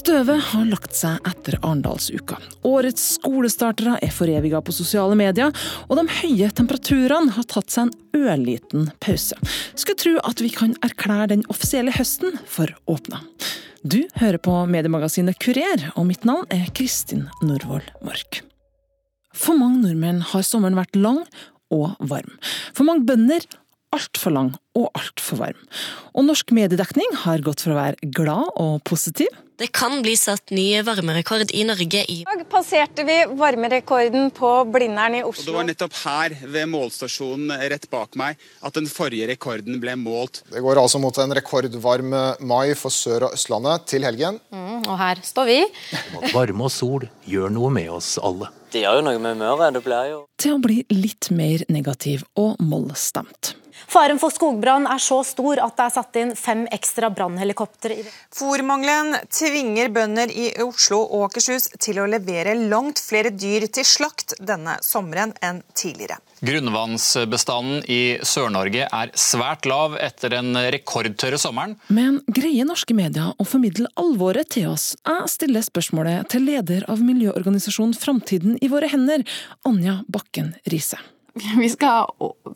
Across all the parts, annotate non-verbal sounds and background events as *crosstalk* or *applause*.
Støvet har lagt seg etter Arendalsuka. Årets skolestartere er foreviga på sosiale medier, og de høye temperaturene har tatt seg en ørliten pause. Skulle tro at vi kan erklære den offisielle høsten for åpna. Du hører på mediemagasinet Kurer, og mitt navn er Kristin Norvoll Mork. For mange nordmenn har sommeren vært lang og varm. For mange bønder altfor lang og altfor varm. Og norsk mediedekning har gått fra å være glad og positiv det kan bli satt nye varmerekord i Norge i I dag passerte vi varmerekorden på Blindern i Oslo. Og det var nettopp her, ved målstasjonen rett bak meg, at den forrige rekorden ble målt. Det går altså mot en rekordvarm mai for Sør- og Østlandet til helgen. Mm, og her står vi. *laughs* Varme og sol gjør noe med oss alle. Det gjør jo noe med humøret. Det blir jo Til å bli litt mer negativ og mollstemt. Faren for skogbrann er så stor at det er satt inn fem ekstra brannhelikoptre. Fòrmangelen tvinger bønder i Oslo og Akershus til å levere langt flere dyr til slakt denne sommeren enn tidligere. Grunnvannsbestanden i Sør-Norge er svært lav etter den rekordtørre sommeren. Men greier norske medier å formidle alvoret til oss? Jeg stiller spørsmålet til leder av miljøorganisasjonen Framtiden i våre hender, Anja Bakken Riise. Vi skal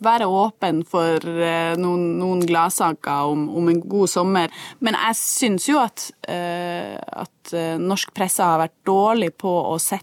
være åpne for eh, noen, noen gladsaker om, om, en god sommer. Men jeg syns jo at, uh, at eh, norsk presse har vært dårlig på å sette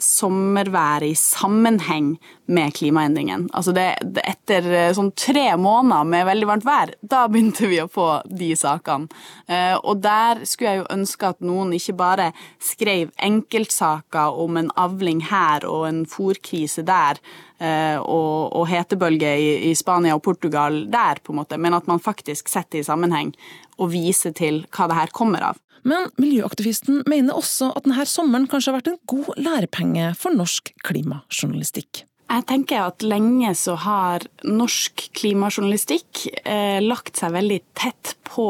sommerværet i sammenheng med klimaendringen. Altså det, det, etter sånn tre måneder med veldig varmt vær, da begynte vi å få de sakene. Uh, og der skulle jeg jo ønske at noen ikke bare skrev enkeltsaker om en avling her og en fòrkrise der Eh, og, og hetebølge i, i, Spania og Portugal der, på en måte, men at man faktisk setter i sammenheng og viser til hva det her kommer av. Men miljøaktivisten mener også at denne sommeren kanskje har vært en god lærepenge for norsk klimajournalistikk. Jeg tenker at lenge så har norsk klimajournalistikk eh, lagt seg veldig tett på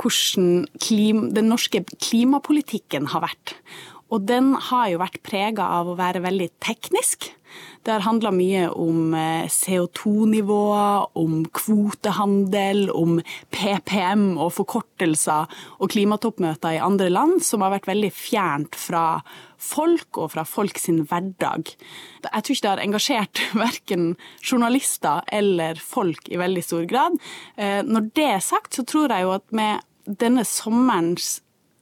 hvordan klima, den norske klimapolitikken har vært. Og den har jo vært prega av å være veldig teknisk. Det har handla mye om eh, CO2-nivåer, om kvotehandel, om PPM og forkortelser og klimatoppmøter i andre land som har vært veldig fjernt fra folk og fra folk sin hverdag. Jeg tror ikke det har engasjert *laughs* verken journalister eller folk i veldig stor grad. Eh, når det er sagt, så tror jeg jo at med denne sommerens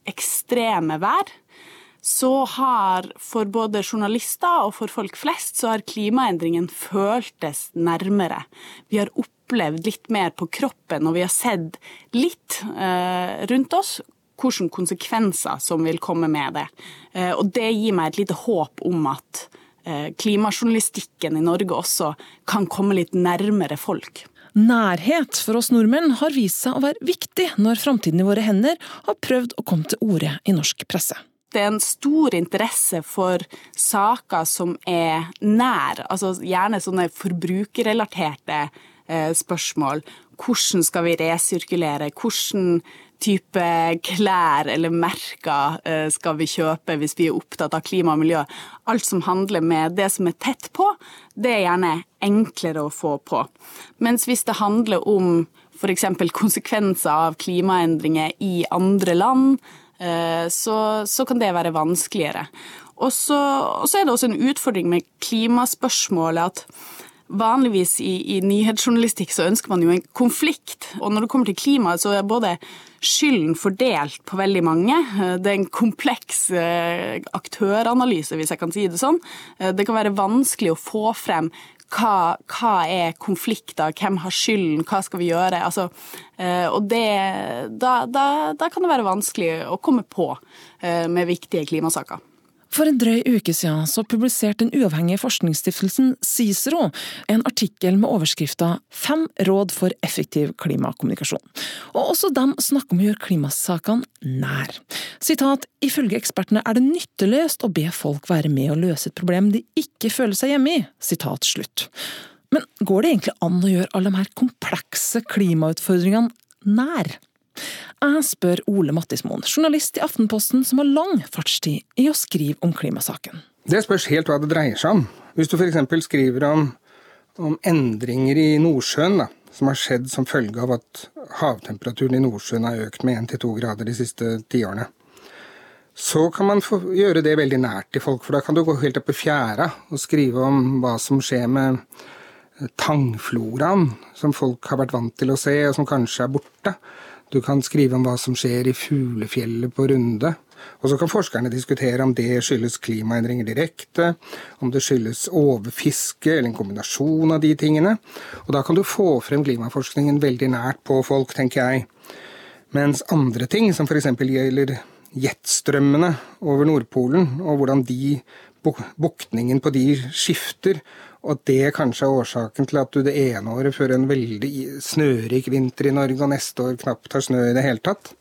ekstreme vær, så har for både journalister og for folk flest så har klimaendringen føltes nærmere. Vi har opplevd litt mer på kroppen, og vi har sett litt eh, rundt oss hvilke konsekvenser som vil komme med det. Eh, og det gir meg et lite håp om at eh, klimajournalistikken i Norge også kan komme litt nærmere folk. Nærhet for oss nordmenn har vist seg å være viktig når framtiden i våre hender har prøvd å komme til orde i norsk presse det er en stor interesse for saker som er nær, altså gjerne sånne forbrukerrelaterte eh, spørsmål. Hvordan skal vi resirkulere? Hvordan type klær eller merker eh, skal vi kjøpe hvis vi er opptatt av klima og miljø? Alt som handler med det som er tett på, det er gjerne enklere å få på. Mens hvis det handler om f.eks. konsekvenser av klimaendringer i andre land, så, så kan det være vanskeligere. Og så, er det også en utfordring med klimaspørsmålet at vanligvis i, i, nyhetsjournalistikk så ønsker man jo en konflikt. Og når det kommer til klima, så er både skylden fordelt på veldig mange. Eh, det er en kompleks eh, aktøranalyse, hvis jeg kan si det sånn. Det kan være vanskelig å få frem hva, hva, er konflikter, hvem har skylden, hva skal vi gjøre? Altså, eh, og det, da, da, da, kan det være vanskelig å komme på eh, med viktige klimasaker. For en drøy uke siden så publiserte den uavhengige forskningsstiftelsen Cicero en artikkel med overskrifta 'Fem råd for effektiv klimakommunikasjon'. Og også de snakker om å gjøre klimasakene nær. Sitat, ifølge ekspertene er det nytteløst å be folk være med å løse et problem de ikke føler seg hjemme i. Sitat slutt. Men går det egentlig an å gjøre alle de her komplekse klimautfordringene nær? Jeg spør Ole Mattismoen, journalist i Aftenposten som har lang fartstid i å skrive om klimasaken. Det spørs helt hva det dreier seg om. Hvis du f.eks. skriver om, om, endringer i Nordsjøen, da, som har skjedd som følge av at havtemperaturen i Nordsjøen har økt med 1-2 grader de siste tiårene, så kan man gjøre det veldig nært til folk, for da kan du gå helt opp i fjæra og skrive om hva som skjer med tangfloraen, som folk har vært vant til å se, og som kanskje er borte. Du kan skrive om hva som skjer i fuglefjellet på Runde. Og så kan forskerne diskutere om det skyldes klimaendringer direkte, om det skyldes overfiske eller en kombinasjon av de tingene. Og da kan du få frem klimaforskningen veldig nært på folk, tenker jeg. Mens andre ting, som f.eks. gjelder jetstrømmene over Nordpolen, og hvordan de, buktningen på de skifter, og at det kanskje er årsaken til at du det ene året fører en veldig snørik vinter i Norge, og neste år knapt har snø i det hele tatt.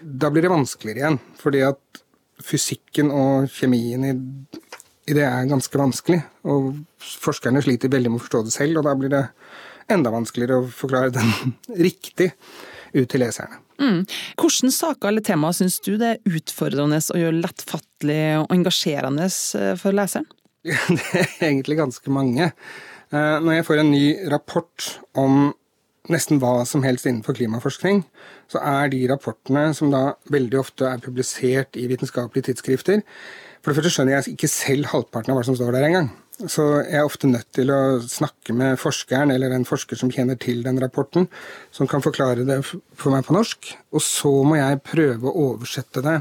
Da blir det vanskeligere igjen, fordi at fysikken og kjemien i, i det er ganske vanskelig. Og forskerne sliter veldig med å forstå det selv, og da blir det enda vanskeligere å forklare den *laughs* riktig ut til leserne. Mm. Hvilke saker eller temaer syns du det er utfordrende å gjøre lettfattelig og engasjerende eh, for leseren? *laughs* Det er egentlig ganske mange. Eh, når jeg får en ny rapport om nesten hva som helst innenfor klimaforskning, så er de rapportene som da veldig ofte er publisert i vitenskapelige tidsskrifter For det første skjønner jeg ikke selv halvparten av hva som står der engang. Så jeg er ofte nødt til å snakke med forskeren eller en forsker som kjenner til den rapporten, som kan forklare det for meg på norsk. Og så må jeg prøve å oversette det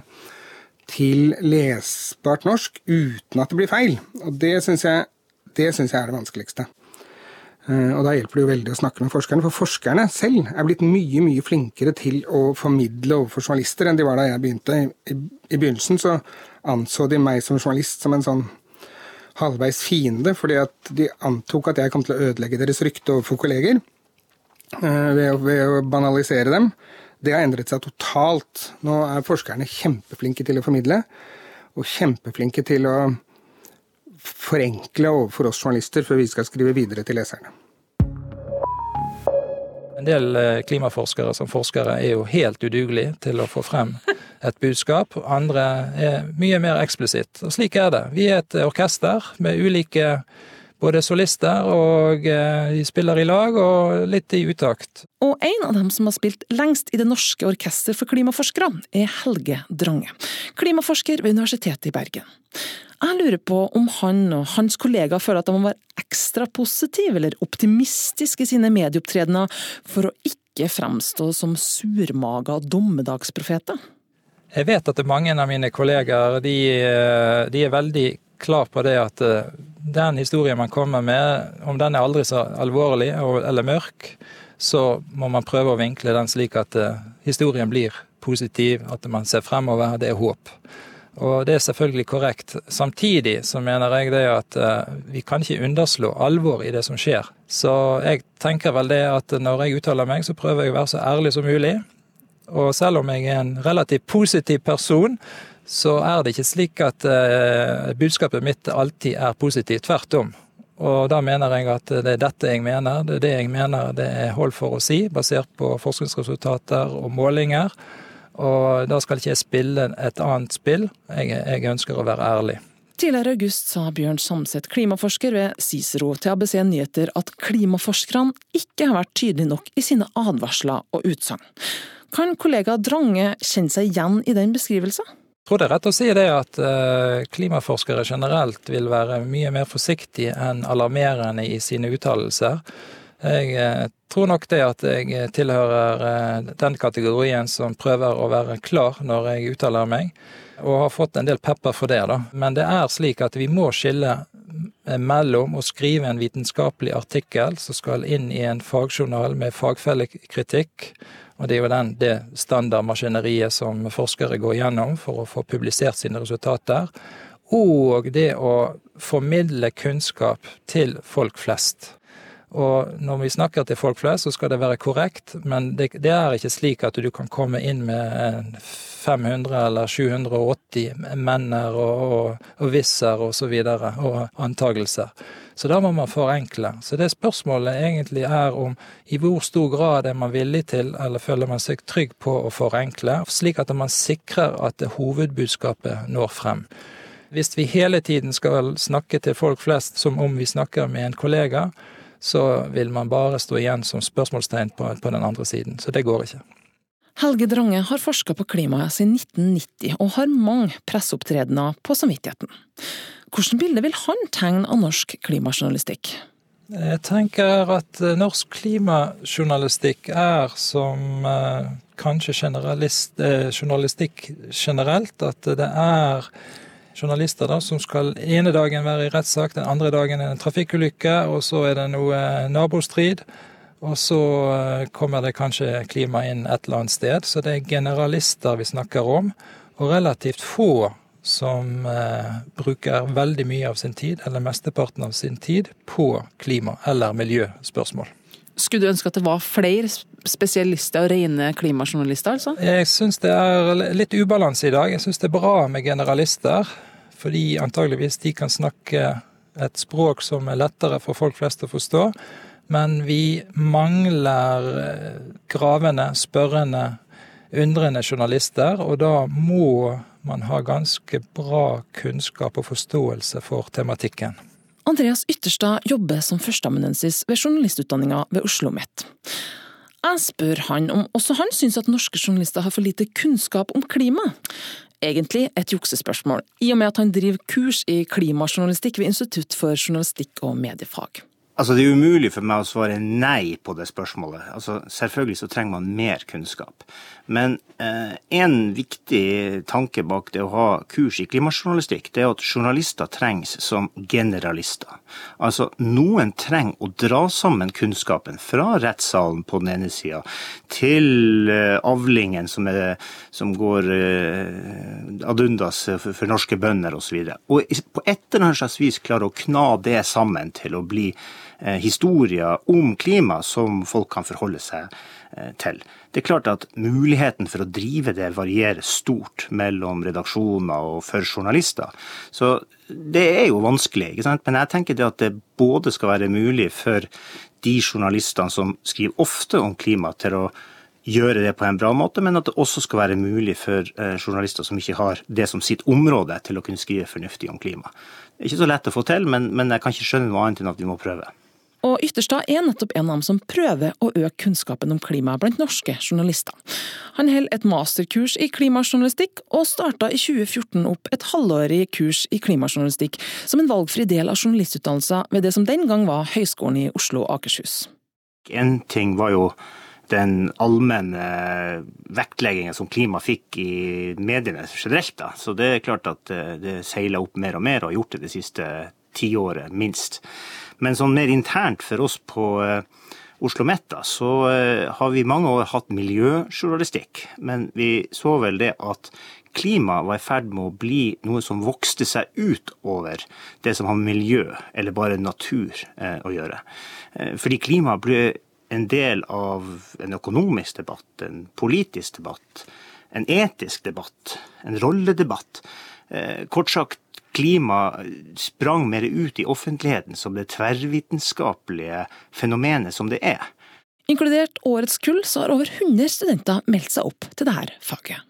til lesbart norsk uten at det blir feil. Og det syns jeg, jeg, er det vanskeligste. Eh, og da hjelper det jo veldig å snakke med forskerne, for forskerne selv er blitt mye mye flinkere til å formidle overfor journalister enn de var da jeg begynte. I, i begynnelsen så anså de meg som journalist som en sånn halvveis fiende, fordi at de antok at jeg kom til å ødelegge deres rykte overfor kolleger ved å, ved å banalisere dem. Det har endret seg totalt. Nå er forskerne kjempeflinke til å formidle, og kjempeflinke til å forenkle overfor oss journalister før vi skal skrive videre til leserne. En del eh, klimaforskere som forskere er jo helt udugelige til å få frem et budskap. Andre er mye mer eksplisitt. Og slik er det. Vi er et orkester med ulike både solister og eh, de spiller i lag, og litt i utakt. Og en av dem som har spilt lengst i Det norske orkester for klimaforskere, er Helge Drange. Klimaforsker ved Universitetet i Bergen. Jeg lurer på om han og hans kollegaer føler at de må være ekstra positive eller optimistiske i sine medieopptredener for å ikke fremstå som surmaga dommedagsprofeter? Jeg vet at mange av mine kollegaer de, eh, de er veldig klar på det at eh, den historien man kommer med, om den er aldri så alvorlig eller mørk, så må man prøve å vinkle den slik at eh, historien blir positiv, at man ser fremover. Det er håp. Og det er selvfølgelig korrekt. Samtidig så mener jeg det at uh, vi kan ikke underslå alvor i det som skjer. Så jeg tenker vel det at når jeg uttaler meg, så prøver jeg å være så ærlig som mulig. Og selv om jeg er en relativt positiv person, så er det ikke slik at uh, budskapet mitt alltid er positivt. Tvert om. Og da mener jeg at det er dette jeg mener. Det er det jeg mener det er hold for å si, basert på forskningsresultater og målinger. Og da skal ikke jeg spille et annet spill. Jeg, jeg ønsker å være ærlig. Tidligere i august sa Bjørn Samset, klimaforsker ved Cicero, til ABC Nyheter at klimaforskerne ikke har vært tydelige nok i sine advarsler og utsagn. Kan kollega Drange kjenne seg igjen i den beskrivelsen? Tror det er rett å si det at eh, klimaforskere generelt vil være mye mer forsiktige enn alarmerende i sine uttalelser. Jeg eh, tror nok det at jeg tilhører eh, den kategorien som prøver å være klar når jeg uttaler meg, og har fått en del pepper for det, da. Men det er slik at vi må skille mellom å skrive en vitenskapelig artikkel som skal inn i en fagjournal med fagfellekritikk, og det er jo den, det standardmaskineriet som forskere går gjennom for å få publisert sine resultater. Og det å formidle kunnskap til folk flest. Og når vi snakker til folk flest, så skal det være korrekt, men det, det er ikke slik at du kan komme inn med 500 eller 780 menner og, og, og visser og så videre, og antagelser. Så da må man forenkle. Så det spørsmålet egentlig er om i hvor stor grad er man villig til, eller føler man seg trygg på å forenkle, slik at man sikrer at hovedbudskapet når frem. Hvis vi hele tiden skal snakke til folk flest som om vi snakker med en kollega, så vil man bare stå igjen som spørsmålstegn på, på den andre siden. Så det går ikke. Helge Drange har forska på klimaet siden 1990 og har mange presseopptredener på samvittigheten. Hvilket bilde vil han tegne av norsk klimajournalistikk? Jeg tenker at eh, norsk klimajournalistikk er som eh, kanskje eh, journalistikk generelt, at det er journalister da, som skal ene dagen være i rettssak, den andre dagen er det en trafikkulykke, og så er det noe nabostrid. Og så kommer det kanskje klima inn et eller annet sted. Så det er generalister vi snakker om, og relativt få som eh, bruker veldig mye av sin tid, eller mesteparten av sin tid, på klima- eller miljøspørsmål. Skulle du ønske at det var flere spesialister og rene klimajournalister, altså? Jeg syns det er litt ubalanse i dag. Jeg syns det er bra med generalister, fordi antageligvis de kan snakke et språk som er lettere for folk flest å forstå. Men vi mangler eh, gravende, spørrende, undrende journalister, og da må man ha ganske bra kunnskap og forståelse for tematikken. Andreas Ytterstad jobber som førsteamanuensis ved journalistutdanninga ved Oslo OsloMet. Jeg spør han om også han syns at norske journalister har for lite kunnskap om klima. Egentlig et juksespørsmål, i og med at han driver kurs i klimajournalistikk ved Institutt for journalistikk og mediefag. Altså, Det er umulig for meg å svare nei på det spørsmålet. Altså, Selvfølgelig så trenger man mer kunnskap. Men eh, en viktig tanke bak det å ha kurs i klimajournalistikk, det er at journalister trengs som generalister. Altså, noen trenger å dra sammen kunnskapen fra rettssalen på den ene sida til eh, avlingen som, er, som går eh, ad undas for, for norske bønder osv. Og, så og på et eller annet slags vis klare å kna det sammen til å bli Eh, historier om klima som folk kan forholde seg eh, til. Det er klart at muligheten for å drive det varierer stort mellom redaksjoner og for journalister. Så det er jo vanskelig. ikke sant? Men jeg tenker det at det både skal være mulig for de journalistene som skriver ofte om klima, til å gjøre det på en bra måte, men at det også skal være mulig for eh, journalister som ikke har det som sitt område, til å kunne skrive fornuftig om klima. Det er ikke så lett å få til, men, men jeg kan ikke skjønne noe annet enn at vi må prøve. Og Ytterstad er nettopp en av dem som prøver å øke kunnskapen om klima blant norske journalister. Han holder et masterkurs i klimajournalistikk, og starta i 2014 opp et halvårig kurs i klimajournalistikk som en valgfri del av journalistutdannelsen ved det som den gang var Høgskolen i Oslo og Akershus. En ting var jo den allmenne vektleggingen som klima fikk i mediene generelt. Da. Så det er klart at eh, det seiler opp mer og mer, og har gjort det de siste tiåret minst. Men sånn mer internt for oss på eh, Oslo Metta, så eh, har vi mange år hatt miljøjournalistikk. Men vi så vel det at klima var i ferd med å bli noe som vokste seg ut over det som har miljø, eller bare natur, eh, å gjøre. Fordi klima ble en del av en økonomisk debatt, en politisk debatt, en etisk debatt, en rolledebatt. Kort sagt klima sprang mer ut i offentligheten som det tverrvitenskapelige fenomenet som det er. Inkludert årets kull, så har over 100 studenter meldt seg opp til dette faget.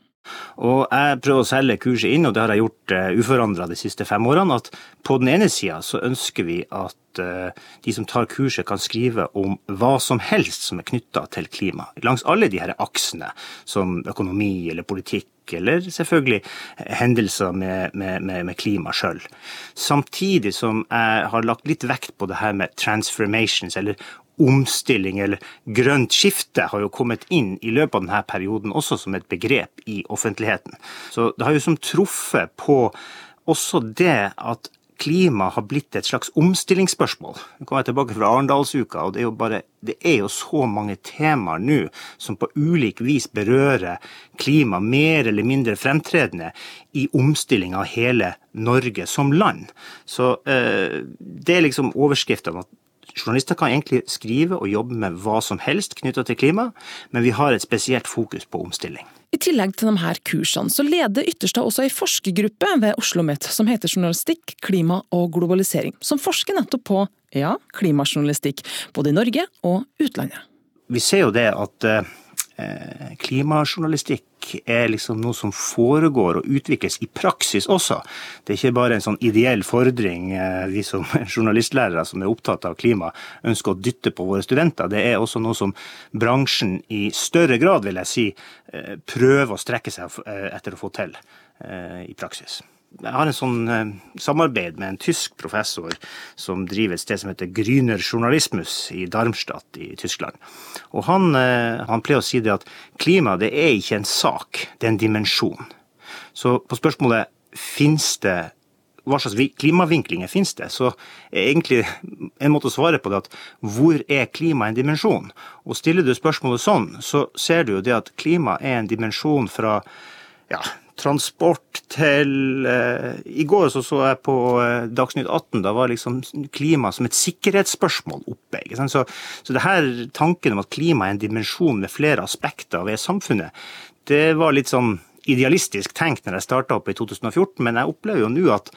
Og jeg prøver å selge kurset inn, og det har jeg gjort uh, eh, uforandra de siste fem årene. At på den ene sida så ønsker vi at uh, de som tar kurset kan skrive om hva som helst som er knytta til klima. Langs alle de her aksene, som økonomi eller politikk eller selvfølgelig hendelser med, med, med, med klima sjøl. Samtidig som jeg har lagt litt vekt på det her med transformations, eller omstilling eller grønt skifte har jo kommet inn i løpet av denne perioden også som et begrep i offentligheten. Så det har jo som truffet på også det at klima har blitt et slags omstillingsspørsmål. Nå kommer jeg tilbake fra Arendalsuka, og det er, jo bare, det er jo så mange temaer nå som på ulik vis berører klima mer eller mindre fremtredende i omstilling av hele Norge som land. Så eh, det er liksom overskriftene at Journalister kan egentlig skrive og jobbe med hva som helst knytta til klima, men vi har et spesielt fokus på omstilling. I tillegg til de her kursene, så leder Ytterstad også ei forskergruppe ved Oslo OsloMet som heter Journalistikk, klima og globalisering, som forsker nettopp på, ja, klimajournalistikk, både i Norge og utlandet. Vi ser jo det at eh, klimajournalistikk er liksom noe som foregår og utvikles i praksis også. Det er ikke bare en sånn ideell fordring eh, vi som *laughs* journalistlærere som er opptatt av klima, ønsker å dytte på våre studenter. Det er også noe som bransjen i større grad, vil jeg si, eh, prøver å strekke seg eh, etter å få til i praksis. Jeg har en sånn eh, samarbeid med en tysk professor som driver et sted som heter Grüner Journalismus i Darmstadt i Tyskland. Og han, eh, han pleier å si det at klima det er ikke en sak, det er en dimensjon. Så på spørsmålet finnes det hva slags klimavinklinger finnes det, så egentlig en måte å svare på det at hvor er klima en dimensjon? Og stiller du spørsmålet sånn, så ser du jo det at klima er en dimensjon fra ja, transport til eh, I går så, så jeg på eh, Dagsnytt 18, da var liksom klima som et sikkerhetsspørsmål oppe. Så, så det her tanken om at klima er en dimensjon med flere aspekter ved samfunnet, det var litt sånn idealistisk tenkt når jeg starta opp i 2014, men jeg opplever jo nå at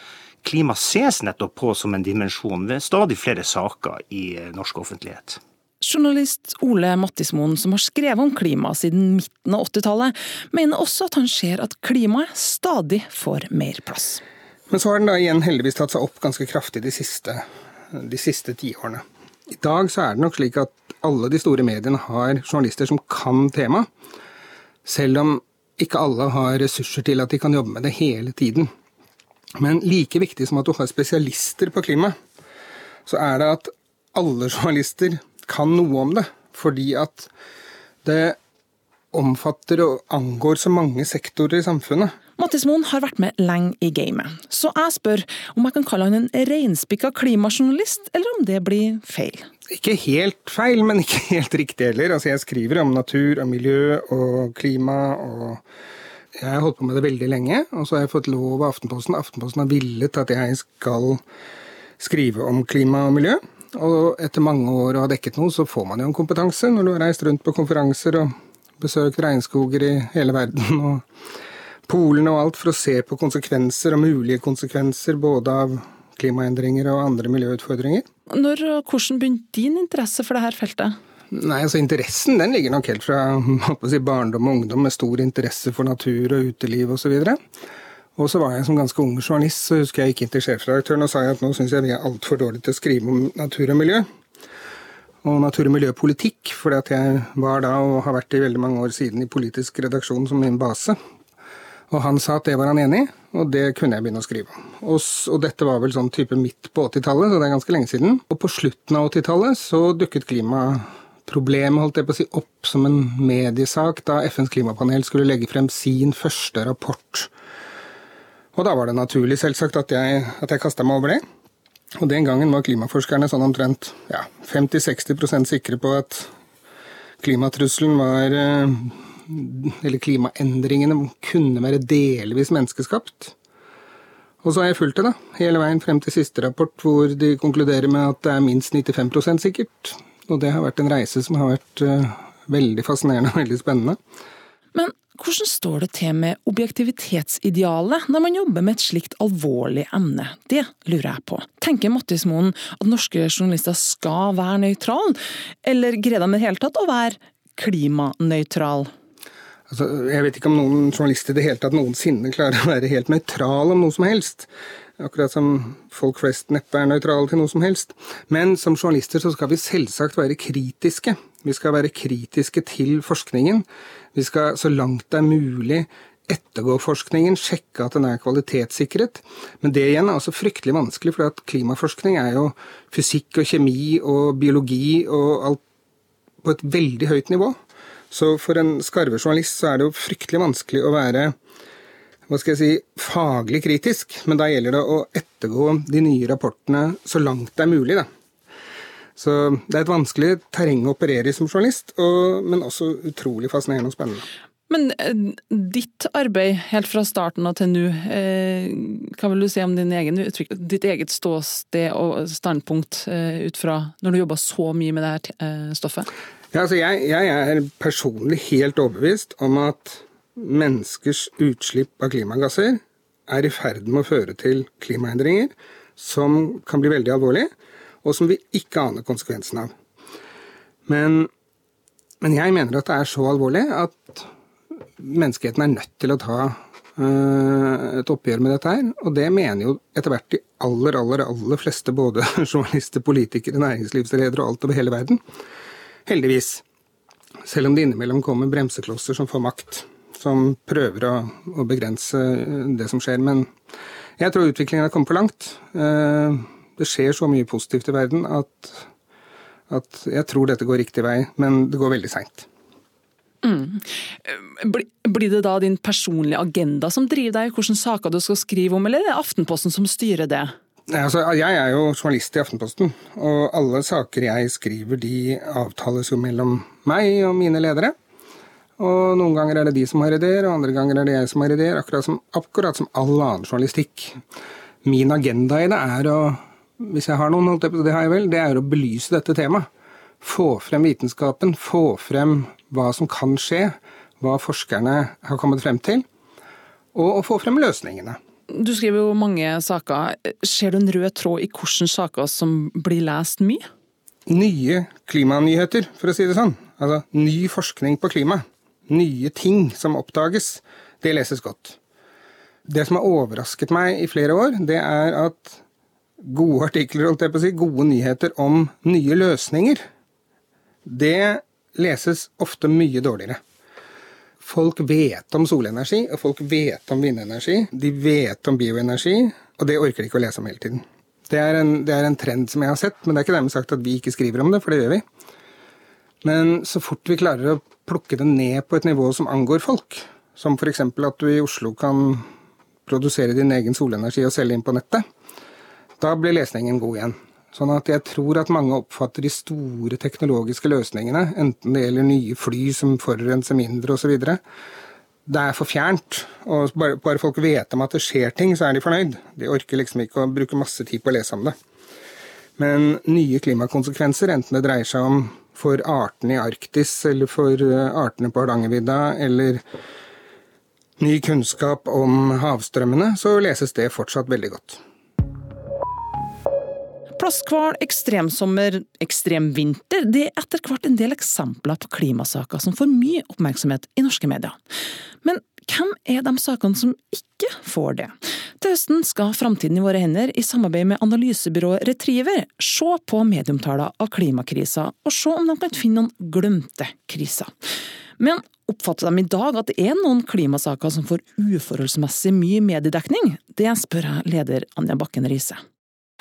klima ses nettopp på som en dimensjon ved stadig flere saker i eh, norsk offentlighet. Journalist Ole Mattismoen, som har skrevet om klima siden midten av 80-tallet, mener også at han ser at klimaet stadig får mer plass. Men så har den da igjen heldigvis tatt seg opp ganske kraftig de siste, de siste tiårene. I dag så er det nok slik at alle de store mediene har journalister som kan temaet, selv om ikke alle har ressurser til at de kan jobbe med det hele tiden. Men like viktig som at du har spesialister på klima, så er det at alle journalister kan noe om det. Fordi at det omfatter og angår så mange sektorer i samfunnet. Mattis Moen har vært med lenge i gamet, så jeg spør om jeg kan kalle han en reinspikka klimajournalist, eller om det blir feil. Ikke helt feil, men ikke *laughs* helt riktig heller. Altså, jeg skriver om natur og miljø og klima og Jeg har holdt på med det veldig lenge, og så har jeg fått lov av Aftenposten. Aftenposten har villet at jeg skal skrive om klima og miljø. Og etter mange år å ha dekket noe, så får man jo en kompetanse når du har reist rundt på konferanser og besøkt regnskoger i hele verden og Polen og alt for å se på konsekvenser og mulige konsekvenser både av klimaendringer og andre miljøutfordringer. Når og hvordan begynte din interesse for dette feltet? Nei, altså Interessen den ligger nok helt fra *laughs* si, barndom og ungdom med stor interesse for natur og uteliv osv. Og, så og så var jeg som ganske ung journalist, så husker jeg gikk inn til sjefredaktøren og sa at nå syns jeg vi er altfor dårlige til å skrive om natur og miljø. Og natur- og miljøpolitikk, fordi at jeg var da, og har vært i veldig mange år siden, i politisk redaksjon som min base. Og han sa at det var han enig i, og det kunne jeg begynne å skrive om. Og, og, dette var vel sånn type midt på 80-tallet, så det er ganske lenge siden. Og på slutten av 80-tallet så dukket klimaproblemet holdt jeg på å si, opp som en mediesak da FNs klimapanel skulle legge frem sin første rapport og da var det naturlig, selvsagt, at jeg, at jeg kasta meg over det. Og den gangen var klimaforskerne sånn omtrent ja, 50-60% sikre på at klimatrusselen var eh, Eller klimaendringene kunne være delvis menneskeskapt. Og så har jeg fulgt det, da, hele veien frem til siste rapport, hvor de konkluderer med at det er minst 95% sikkert. Og det har vært en reise som har vært uh, veldig fascinerende og veldig spennende. Men hvordan står det til med objektivitetsidealet når man jobber med et slikt alvorlig emne? Det lurer jeg på. Tenker Mattismoen at norske journalister skal være nøytrale, eller greier de i det hele tatt å være klimanøytrale? Altså, jeg vet ikke om noen journalister i det hele tatt noensinne klarer å være helt nøytral om noe som helst. Akkurat som folk flest neppe er nøytrale til noe som helst. Men som journalister så skal vi selvsagt være kritiske. Vi skal være kritiske til forskningen. Vi skal så langt det er mulig ettergå forskningen, sjekke at den er kvalitetssikret. Men det igjen er også fryktelig vanskelig, for klimaforskning er jo fysikk og kjemi og biologi og alt på et veldig høyt nivå. Så for en skarve journalist så er det jo fryktelig vanskelig å være hva skal jeg si, faglig kritisk, men da gjelder det å ettergå de nye rapportene så langt det er mulig. da. Så det er et vanskelig terreng å operere i som journalist, og, men også utrolig fascinerende og spennende. Men eh, ditt arbeid helt fra starten og til nå, eh, hva vil du si om din egen uttrykk, ditt eget ståsted og standpunkt eh, ut fra når du jobber så mye med det her stoffet? Ja, altså jeg, jeg er personlig helt overbevist om at menneskers utslipp av klimagasser er i ferd med å føre til klimaendringer som kan bli veldig alvorlige og som vi ikke aner konsekvensen av. Men Men jeg mener at det er så alvorlig at menneskeheten er nødt til å ta uh, et oppgjør med dette her. Og det mener jo etter hvert de aller, aller, aller fleste, både *laughs* journalister, politikere, næringslivsledere og alt over hele verden. Heldigvis. Selv om det innimellom kommer bremseklosser som får makt, som prøver å, å begrense det som skjer. Men jeg tror utviklingen har kommet for langt. Uh, det skjer så mye positivt i verden at, at jeg tror dette går riktig vei, men det går veldig seint. Mm. Blir det da din personlige agenda som driver deg, hvilke saker du skal skrive om, eller er det Aftenposten som styrer det? Altså, jeg er jo journalist i Aftenposten, og alle saker jeg skriver, de avtales jo mellom meg og mine ledere. Og noen ganger er det de som har ideer, og andre ganger er det jeg som har ideer, akkurat som, akkurat som all annen journalistikk. Min agenda i det er å, hvis jeg har noen, det har jeg vel, det er å belyse dette temaet. Få frem vitenskapen, få frem hva som kan skje, hva forskerne har kommet frem til, og å få frem løsningene. Du skriver jo mange saker. Ser du en rød tråd i hvilke saker som blir lest mye? Nye klimanyheter, for å si det sånn. Altså ny forskning på klima. Nye ting som oppdages. Det leses godt. Det som har overrasket meg i flere år, det er at gode artikler, holdt jeg på å si, gode nyheter om nye løsninger, det leses ofte mye dårligere. Folk vet om solenergi, og folk vet om vindenergi. De vet om bioenergi, og det orker de ikke å lese om hele tiden. Det er, en, det er en trend som jeg har sett, men det er ikke dermed sagt at vi ikke skriver om det, for det gjør vi. Men så fort vi klarer å plukke det ned på et nivå som angår folk, som f.eks. at du i Oslo kan produsere din egen solenergi og selge inn på nettet, da blir lesningen god igjen. Sånn at jeg tror at mange oppfatter de store teknologiske løsningene, enten det gjelder nye fly som forurenser mindre osv. Det er for fjernt. Og bare, bare, folk vet om at det skjer ting, så er de fornøyd. De orker liksom ikke å bruke masse tid på å lese om det. Men nye klimakonsekvenser, enten det dreier seg om for artene i Arktis eller for eh, artene på Hardangervidda, eller ny kunnskap om havstrømmene, så leses det fortsatt veldig godt. Plasthval, ekstremsommer, ekstremvinter det er etter hvert en del eksempler på klimasaker som får mye oppmerksomhet i norske medier. Men hvem er de sakene som ikke får det? Til høsten skal Framtiden i våre hender i samarbeid med analysebyrået Retriever se på medieomtaler av klimakrisa, og se om de kan finne noen glemte kriser. Men oppfatter de i dag at det er noen klimasaker som får uforholdsmessig mye mediedekning? Det spør jeg leder Anja Bakken Riise.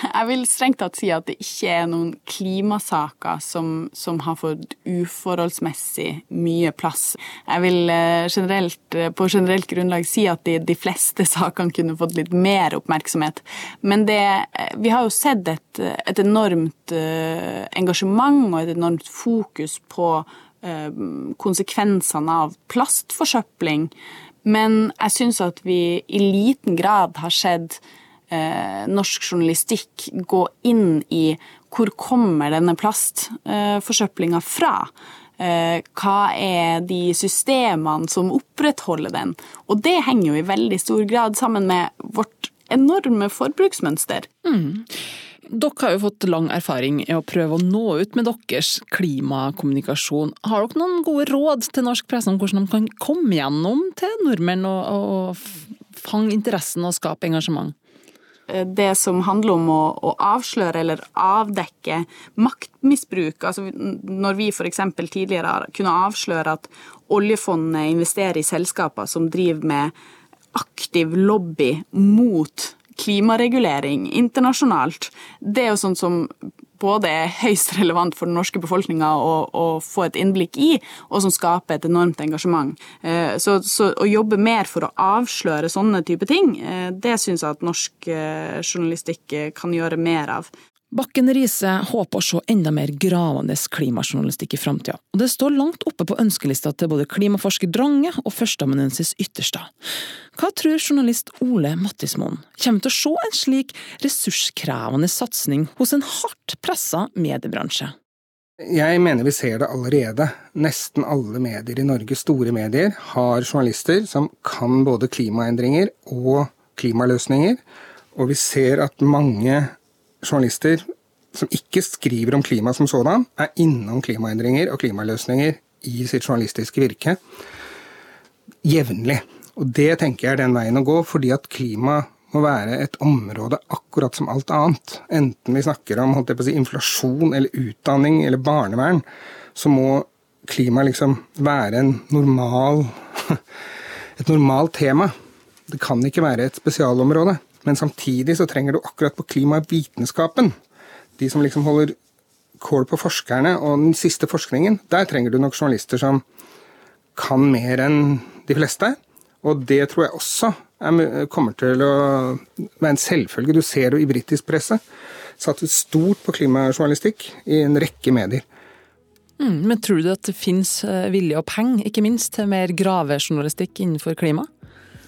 Jeg vil strengt tatt si at det ikke er noen klimasaker som, som har fått uforholdsmessig mye plass. Jeg vil eh, generelt, eh, på generelt grunnlag si at de, de, fleste *laughs* sakene kunne fått litt mer oppmerksomhet. Men det, eh, vi har jo sett et, et enormt engasjement og et enormt fokus på konsekvensene av plastforsøpling. Men jeg syns at vi i liten grad har sett eh, norsk journalistikk gå inn i hvor kommer denne plastforsøplinga fra? Eh, hva er de systemene som opprettholder den? Og det henger jo i veldig stor grad sammen med vårt enorme forbruksmønster. Mm. Dere har jo fått lang erfaring i å prøve å nå ut med deres klimakommunikasjon. Har dere noen gode råd til norsk presse om hvordan de kan komme gjennom til nordmenn og, og fange interessen og skape engasjement? Eh, det som handler om å, å avsløre eller avdekke maktmisbruk. Altså når vi f.eks. tidligere kunne avsløre at oljefondet investerer i selskaper som driver med aktiv lobby mot klimaregulering internasjonalt. Det er jo sånn som både er høyst relevant for den norske befolkninga å, å, få et innblikk i, og som skaper et enormt engasjement. Eh, så, så å jobbe mer for å avsløre sånne type ting, eh, det syns jeg at norsk eh, journalistikk kan gjøre mer av. Bakken Riise håper å se enda mer gravende klimajournalistikk i framtida, og det står langt oppe på ønskelista til både klimaforsker Drange og førsteamanuensis Ytterstad. Hva tror journalist Ole Mattismoen kommer til å se en slik ressurskrevende satsing hos en hardt pressa mediebransje? Jeg mener vi ser det allerede. Nesten alle medier i Norge, store medier, har journalister som kan både klimaendringer og klimaløsninger, og vi ser at mange journalister som ikke skriver om klima som sådan, er innom klimaendringer og klimaløsninger i sitt journalistiske virke jevnlig. Og det tenker jeg er den veien å gå, fordi at klima må være et område akkurat som alt annet. Enten vi snakker om si, inflasjon eller utdanning eller barnevern, så må klima liksom være normal, *laughs* et normalt tema. Det kan ikke være et spesialområde. Men samtidig så trenger du akkurat på klimavitenskapen, de som liksom holder kål på forskerne og den siste forskningen, der trenger du nok journalister som kan mer enn de fleste. Og det tror jeg også er, kommer til å være en selvfølge. Du ser jo i britisk presse satset stort på klimajournalistikk i en rekke medier. Mm, men tror du at det finnes eh, vilje og penger, ikke minst, til mer gravejournalistikk innenfor klima?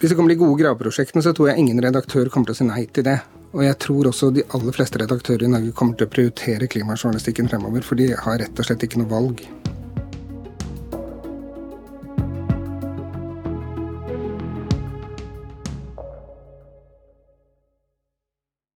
Hvis det kommer de gode graveprosjektene, så tror jeg ingen redaktør kommer til å si nei til det. Og jeg tror også de aller fleste redaktører i Norge kommer til å prioritere klimajournalistikken fremover, for de har rett og slett ikke noe valg.